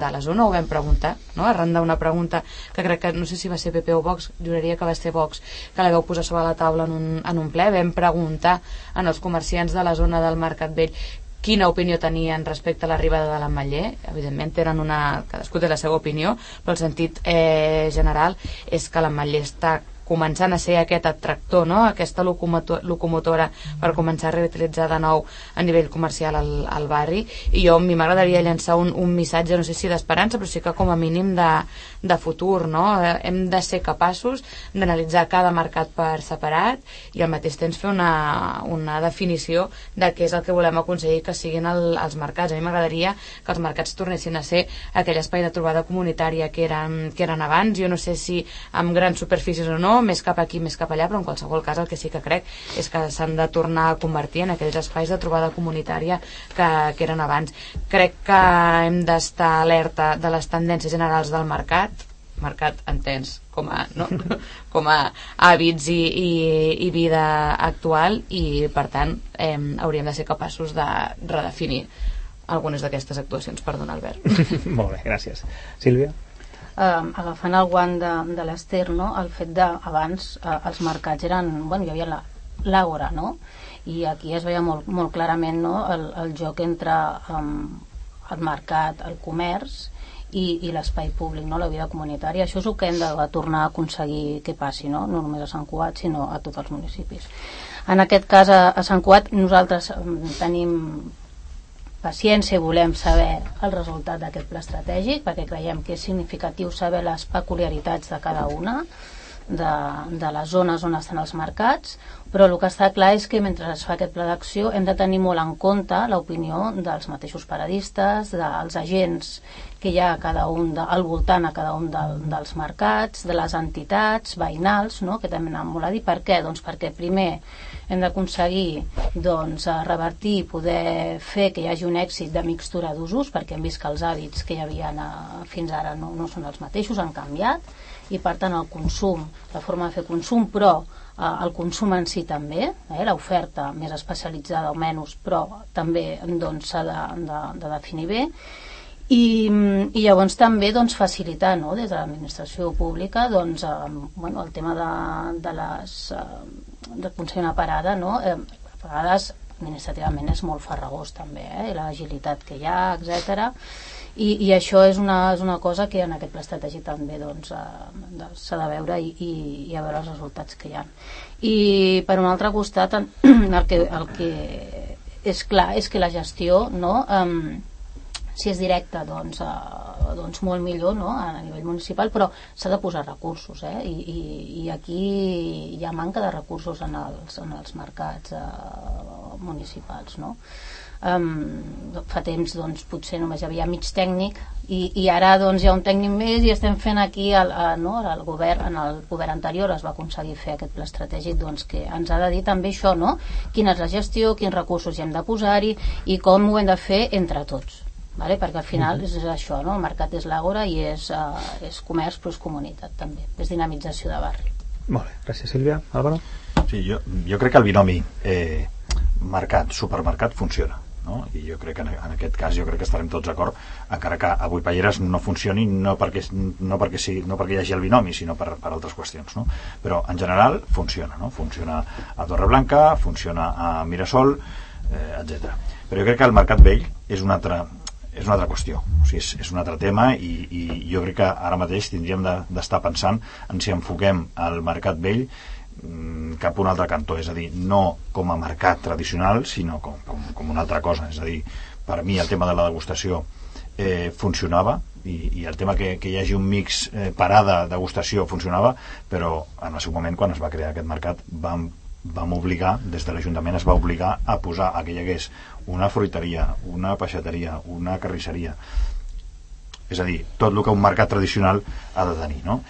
de la zona, ho vam preguntar, no? arran d'una pregunta que crec que, no sé si va ser PP o Vox, juraria que va ser Vox, que la veu posar sobre la taula en un, en un ple, vam preguntar en els comerciants de la zona del Mercat Vell quina opinió tenien respecte a l'arribada de l'Ametller. Evidentment tenen una... cadascú té la seva opinió, però el sentit eh, general és que l'Ametller està començant a ser aquest atractor, no? aquesta locomotor, locomotora per començar a reutilitzar de nou a nivell comercial al, al barri i jo a mi m'agradaria llançar un, un missatge, no sé si d'esperança, però sí que com a mínim de, de futur, no? Eh, hem de ser capaços d'analitzar cada mercat per separat i al mateix temps fer una, una definició de què és el que volem aconseguir que siguin el, els mercats. A mi m'agradaria que els mercats tornessin a ser aquell espai de trobada comunitària que eren, que eren abans. Jo no sé si amb grans superfícies o no, més cap aquí, més cap allà, però en qualsevol cas el que sí que crec és que s'han de tornar a convertir en aquells espais de trobada comunitària que, que eren abans. Crec que hem d'estar alerta de les tendències generals del mercat, mercat entens com a, no? com a hàbits i, i, i vida actual i per tant eh, hauríem de ser capaços de redefinir algunes d'aquestes actuacions. Perdona, Albert. Molt bé, gràcies. Sílvia? Eh, agafant el guant de, de l'Ester, no? el fet de abans eh, els mercats eren, bueno, hi havia l'àgora, no? I aquí es veia molt, molt clarament no? el, el joc entre um, el mercat, el comerç i, i l'espai públic, no? la vida comunitària. Això és el que hem de, de tornar a aconseguir que passi, no? no només a Sant Cugat, sinó a tots els municipis. En aquest cas, a, a Sant Cugat, nosaltres tenim paciència i volem saber el resultat d'aquest pla estratègic perquè creiem que és significatiu saber les peculiaritats de cada una de, de les zones on estan els mercats però el que està clar és que mentre es fa aquest pla d'acció hem de tenir molt en compte l'opinió dels mateixos paradistes, dels agents que hi ha a cada un de, al voltant a cada un de, dels mercats, de les entitats veïnals, no? que també han molt a dir. Per què? Doncs perquè primer hem d'aconseguir doncs, revertir i poder fer que hi hagi un èxit de mixtura d'usos, perquè hem vist que els hàbits que hi havia fins ara no, no són els mateixos, han canviat, i per tant el consum, la forma de fer consum, però eh, el consum en si també, eh, l'oferta més especialitzada o menys, però també doncs, s'ha doncs, de, de, de definir bé, i, i llavors també doncs, facilitar no, des de l'administració pública doncs, eh, bueno, el tema de, de les eh, de aconseguir una parada no? eh, a vegades administrativament és molt farragós també eh? l'agilitat que hi ha, etc i, i això és una, és una cosa que en aquest pla estratègic també doncs, eh, s'ha de veure i, i, i a veure els resultats que hi ha. I per un altre costat el que, el que és clar és que la gestió no, eh, si és directe doncs, eh, doncs molt millor no? a nivell municipal però s'ha de posar recursos eh? I, i, i aquí hi ha manca de recursos en els, en els mercats eh, municipals no? um, fa temps doncs, potser només hi havia mig tècnic i, i ara doncs, hi ha un tècnic més i estem fent aquí el, el, no, el govern, en el govern anterior es va aconseguir fer aquest pla estratègic doncs, que ens ha de dir també això no? quina és la gestió, quins recursos hi hem de posar-hi i com ho hem de fer entre tots vale? perquè al final és, és això, no? el mercat és l'àgora i és, uh, és comerç però és comunitat també, és dinamització de barri Molt bé, gràcies Sílvia Álvaro Sí, jo, jo crec que el binomi eh, mercat-supermercat funciona no? i jo crec que en, en aquest cas jo crec que estarem tots d'acord encara que avui Palleres no funcioni no perquè, no perquè, sí, no perquè hi hagi el binomi sinó per, per altres qüestions no? però en general funciona no? funciona a Torreblanca, funciona a Mirasol eh, etc. però jo crec que el mercat vell és una altra és una altra qüestió, o sigui, és, és un altre tema i, i jo crec que ara mateix tindríem d'estar de, pensant en si enfoquem el mercat vell Mm, cap a un altre cantó, és a dir, no com a mercat tradicional, sinó com, com, com una altra cosa, és a dir, per mi el tema de la degustació eh, funcionava i, i el tema que, que hi hagi un mix eh, parada degustació funcionava, però en el seu moment quan es va crear aquest mercat vam, vam obligar, des de l'Ajuntament es va obligar a posar a que hi hagués una fruiteria, una peixateria, una carnisseria és a dir, tot el que un mercat tradicional ha de tenir, no?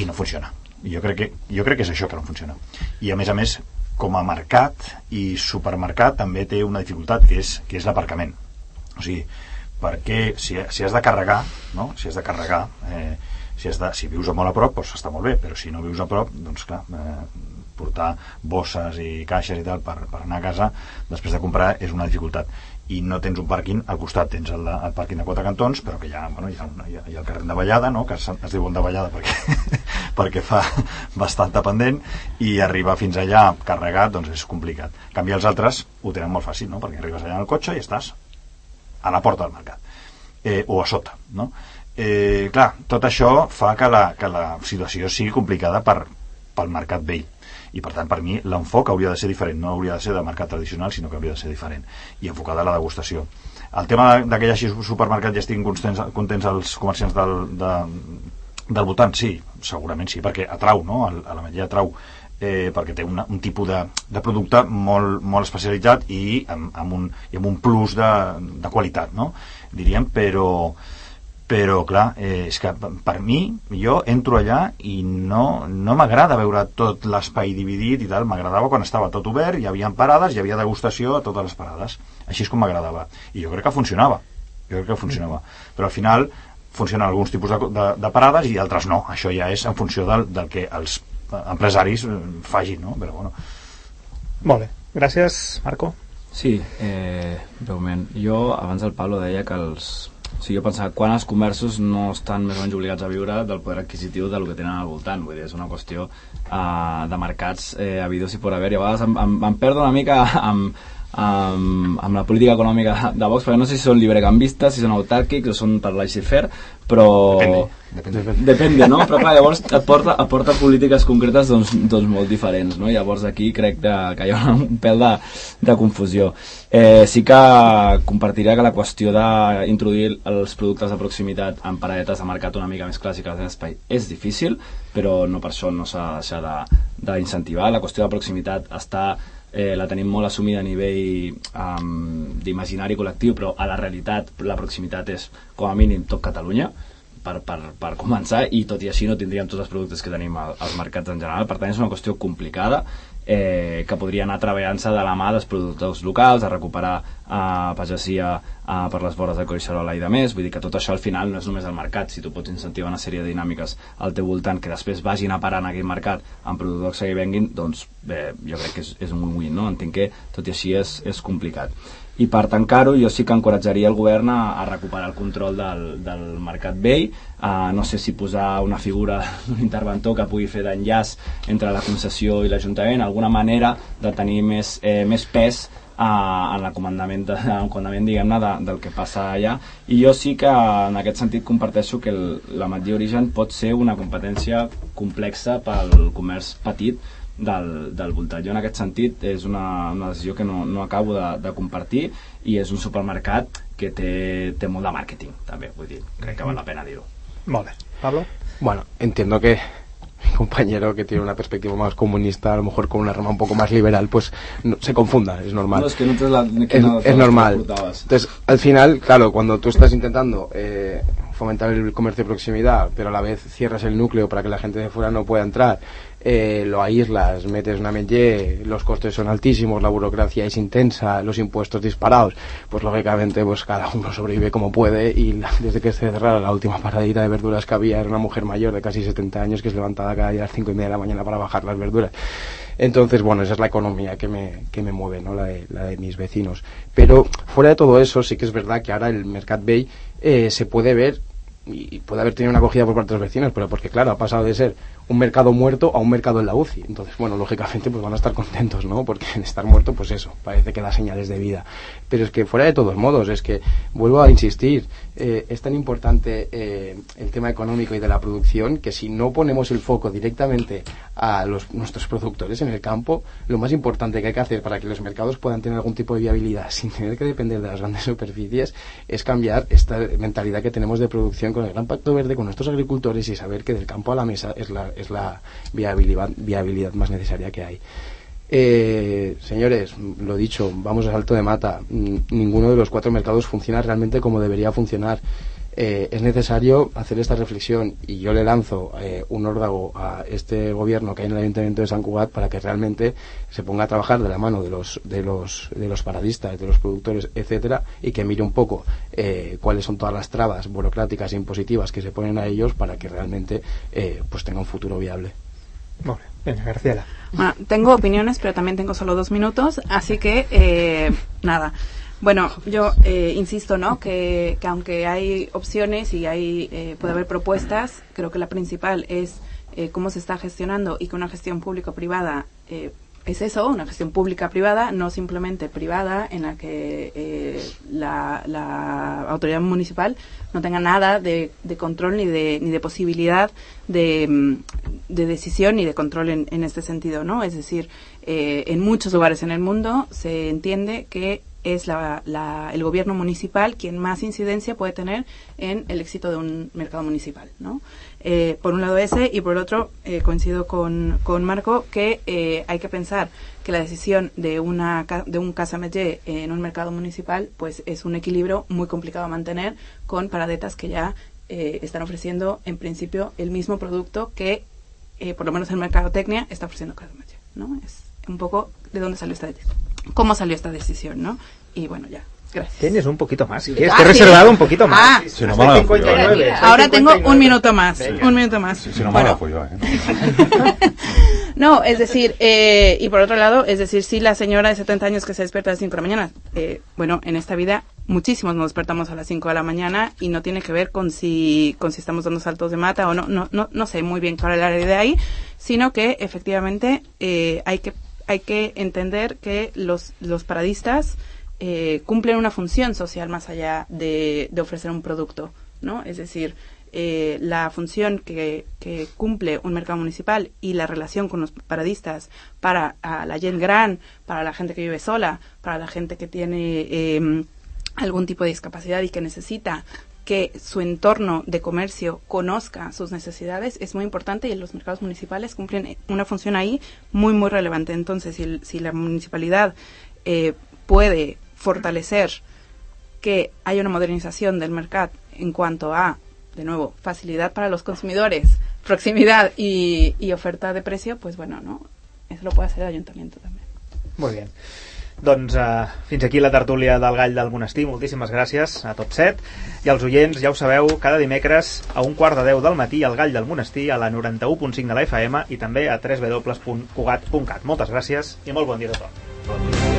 I no funciona jo crec, que, jo crec que és això que no funciona. I a més a més, com a mercat i supermercat també té una dificultat que és, que és l'aparcament. O sigui, perquè si, si has de carregar, no? si has de carregar, eh, si, has de, si vius a molt a prop, doncs està molt bé, però si no vius a prop, doncs clar, eh, portar bosses i caixes i tal per, per anar a casa després de comprar és una dificultat i no tens un pàrquing al costat, tens el, el pàrquing de quatre cantons, però que hi ha, bueno, hi ha, una, hi ha, hi ha el carrer de Vallada, no? que es, es diu de Vallada perquè, perquè fa bastant pendent, i arribar fins allà carregat doncs és complicat. En canvi els altres ho tenen molt fàcil, no? perquè arribes allà en el cotxe i estàs a la porta del mercat, eh, o a sota. No? Eh, clar, tot això fa que la, que la situació sigui complicada per, pel mercat vell i per tant per mi l'enfoc hauria de ser diferent no hauria de ser de mercat tradicional sinó que hauria de ser diferent i enfocada a la degustació el tema hi hagi supermercat i estiguin contents, contents els comerciants del, de, del voltant, sí, segurament sí perquè atrau, no? a la Metlla atrau eh, perquè té una, un tipus de, de producte molt, molt especialitzat i amb, amb, un, i amb un plus de, de qualitat no? diríem, però però clar, eh, és que per mi jo entro allà i no, no m'agrada veure tot l'espai dividit i tal, m'agradava quan estava tot obert, hi havia parades, hi havia degustació a totes les parades, així és com m'agradava. I jo crec que funcionava. Jo crec que funcionava, però al final funcionen alguns tipus de, de, de parades i altres no, això ja és en funció del, del que els empresaris eh, fagin, no? però bueno. Molt bé, gràcies Marco. Sí, eh, breument. Jo abans el Pablo deia que els o sigui, jo pensava, quan els comerços no estan més o menys obligats a viure del poder adquisitiu del que tenen al voltant, vull dir, és una qüestió uh, de mercats eh, habidos i por haver, i a vegades em, em, em perdo una mica amb, amb, amb la política econòmica de Vox, perquè no sé si són librecambistes, si són autàrquics o són per laissez-faire, però... Depende. Depende. Depende, no? Però clar, llavors et porta, et porta polítiques concretes doncs, doncs molt diferents, no? Llavors aquí crec que, que hi ha un pèl de, de confusió. Eh, sí que compartiria que la qüestió d'introduir els productes de proximitat en paradetes de mercat una mica més clàssiques en espai és difícil, però no per això no s'ha d'incentivar. La qüestió de proximitat està eh, la tenim molt assumida a nivell um, d'imaginari col·lectiu, però a la realitat la proximitat és com a mínim tot Catalunya per, per, per començar i tot i així no tindríem tots els productes que tenim als mercats en general, per tant és una qüestió complicada eh, que podria anar treballant-se de la mà dels productors locals, a recuperar eh, pagesia eh, per les vores de Collserola i de més, vull dir que tot això al final no és només el mercat, si tu pots incentivar una sèrie de dinàmiques al teu voltant que després vagin a parar en aquell mercat amb productors que hi venguin, doncs bé, jo crec que és, és un win-win, no? entenc que tot i així és, és complicat. I per tancar-ho jo sí que encoratjaria el govern a, a recuperar el control del, del mercat vell uh, no sé si posar una figura d'un interventor que pugui fer d'enllaç entre la concessió i l'Ajuntament alguna manera de tenir més, eh, més pes en el comandament, de, en el comandament diguem-ne de, del que passa allà i jo sí que en aquest sentit comparteixo que el, la Matí Origen pot ser una competència complexa pel comerç petit del, del voltant. Jo en aquest sentit és una, una decisió que no, no acabo de, de compartir i és un supermercat que té, té molt de màrqueting també, vull dir, crec que val la pena dir-ho. Molt bé. Pablo? Bueno, entiendo que mi compañero que tiene una perspectiva más comunista, a lo mejor con una rama un poco más liberal, pues no, se confunda, es normal. No, es que no te la, que es, no, es normal. Entonces, al final, claro, cuando tú estás intentando eh, fomentar el comercio de proximidad, pero a la vez cierras el núcleo para que la gente de fuera no pueda entrar, eh, lo aíslas, metes una medie, los costes son altísimos, la burocracia es intensa, los impuestos disparados, pues lógicamente pues cada uno sobrevive como puede y la, desde que se cerrara la última paradita de verduras que había era una mujer mayor de casi 70 años que es levantada cada día a las 5 y media de la mañana para bajar las verduras. Entonces, bueno, esa es la economía que me, que me mueve, ¿no? La de, la de mis vecinos. Pero fuera de todo eso, sí que es verdad que ahora el Mercat Bay eh, se puede ver y puede haber tenido una acogida por parte de los vecinos, pero porque claro, ha pasado de ser un mercado muerto a un mercado en la UCI. Entonces, bueno, lógicamente pues van a estar contentos, ¿no? Porque en estar muerto, pues eso, parece que da señales de vida. Pero es que fuera de todos modos, es que, vuelvo a insistir, eh, es tan importante eh, el tema económico y de la producción que si no ponemos el foco directamente a los, nuestros productores en el campo, lo más importante que hay que hacer para que los mercados puedan tener algún tipo de viabilidad sin tener que depender de las grandes superficies es cambiar esta mentalidad que tenemos de producción con el gran pacto verde, con nuestros agricultores y saber que del campo a la mesa es la, es la viabilidad, más necesaria que hay. Eh, señores, lo dicho, vamos a salto de mata. Ninguno de los cuatro mercados funciona realmente como debería funcionar. Eh, es necesario hacer esta reflexión y yo le lanzo eh, un órdago a este gobierno que hay en el Ayuntamiento de San Cugat para que realmente se ponga a trabajar de la mano de los de los de los paradistas, de los productores, etcétera, y que mire un poco eh, cuáles son todas las trabas burocráticas e impositivas que se ponen a ellos para que realmente eh, pues tenga un futuro viable. Venga, Graciela. Bueno, tengo opiniones, pero también tengo solo dos minutos, así que eh, nada. Bueno, yo eh, insisto, ¿no? Que, que, aunque hay opciones y hay eh, puede haber propuestas, creo que la principal es eh, cómo se está gestionando y que una gestión público-privada eh, es eso, una gestión pública-privada, no simplemente privada, en la que eh, la, la, autoridad municipal no tenga nada de, control ni de, ni de posibilidad de, de, decisión ni de control en, en este sentido, ¿no? Es decir, eh, en muchos lugares en el mundo se entiende que es la, el gobierno municipal quien más incidencia puede tener en el éxito de un mercado municipal, ¿no? Eh, por un lado ese y por otro eh, coincido con, con, Marco que eh, hay que pensar que la decisión de una de un casa métier en un mercado municipal pues es un equilibrio muy complicado a mantener con paradetas que ya están ofreciendo en principio el mismo producto que por lo menos el mercadotecnia está ofreciendo casa métier, ¿no? Es un poco de dónde salió esta decisión, cómo salió esta decisión, ¿no? Y bueno, ya, Gracias. Tienes un poquito más. Si quieres, te he reservado un poquito más. Ah, Si no me la follo, eh. ahora tengo un minuto más. Un minuto más. Si no me Bueno, la follo, eh. No, es decir, eh, y por otro lado, es decir, si la señora de 70 años que se despierta a las 5 de la mañana, eh, bueno, en esta vida muchísimos nos despertamos a las 5 de la mañana y no tiene que ver con si, con si estamos dando saltos de mata o no, no, no, no sé muy bien cuál es la idea ahí, sino que efectivamente eh, hay que hay que entender que los, los paradistas eh, cumplen una función social más allá de, de ofrecer un producto, ¿no? Es decir, eh, la función que, que, cumple un mercado municipal y la relación con los paradistas para la gente gran, para la gente que vive sola, para la gente que tiene eh, algún tipo de discapacidad y que necesita que su entorno de comercio conozca sus necesidades es muy importante y los mercados municipales cumplen una función ahí muy, muy relevante. Entonces, si, si la municipalidad eh, puede fortalecer que haya una modernización del mercado en cuanto a de nuevo, facilidad para los consumidores, proximidad y, y oferta de precio, pues bueno, no, eso lo puede hacer el ayuntamiento también. Muy bien. Doncs uh, fins aquí la tertúlia del Gall del Monestir. Moltíssimes gràcies a tots set. I als oients, ja ho sabeu, cada dimecres a un quart de deu del matí al Gall del Monestir a la 91.5 de la FM i també a www.cugat.cat. Moltes gràcies i molt bon dia a tothom. Bon dia.